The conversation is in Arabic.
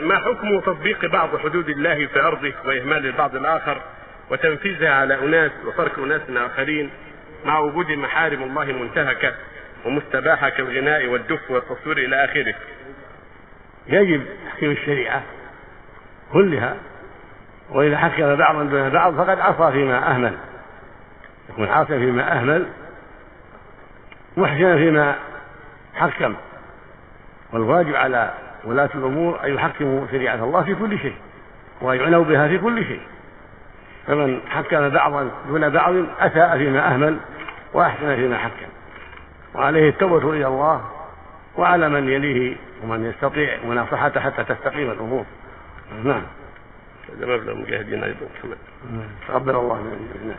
ما حكم تطبيق بعض حدود الله في أرضه وإهمال البعض الآخر وتنفيذها على أناس وترك أناس اخرين مع وجود محارم الله منتهكة ومستباحة كالغناء والدف والتصوير إلى آخره. يجب تحكيم الشريعة كلها وإذا حكم بعضا دون بعض فقد عصى فيما أهمل يكون عاصيا فيما أهمل محسنا فيما حكم والواجب على ولاة الأمور أن يحكموا شريعة الله في كل شيء وأن يعنوا بها في كل شيء. فمن حكم بعضا دون بعض أساء فيما أهمل وأحسن فيما حكم. وعليه التوبة إلى الله وعلى من يليه ومن يستطيع مناصحته حتى تستقيم الأمور. نعم. هذا مبلغ مجاهدين أيضا. تقبل الله من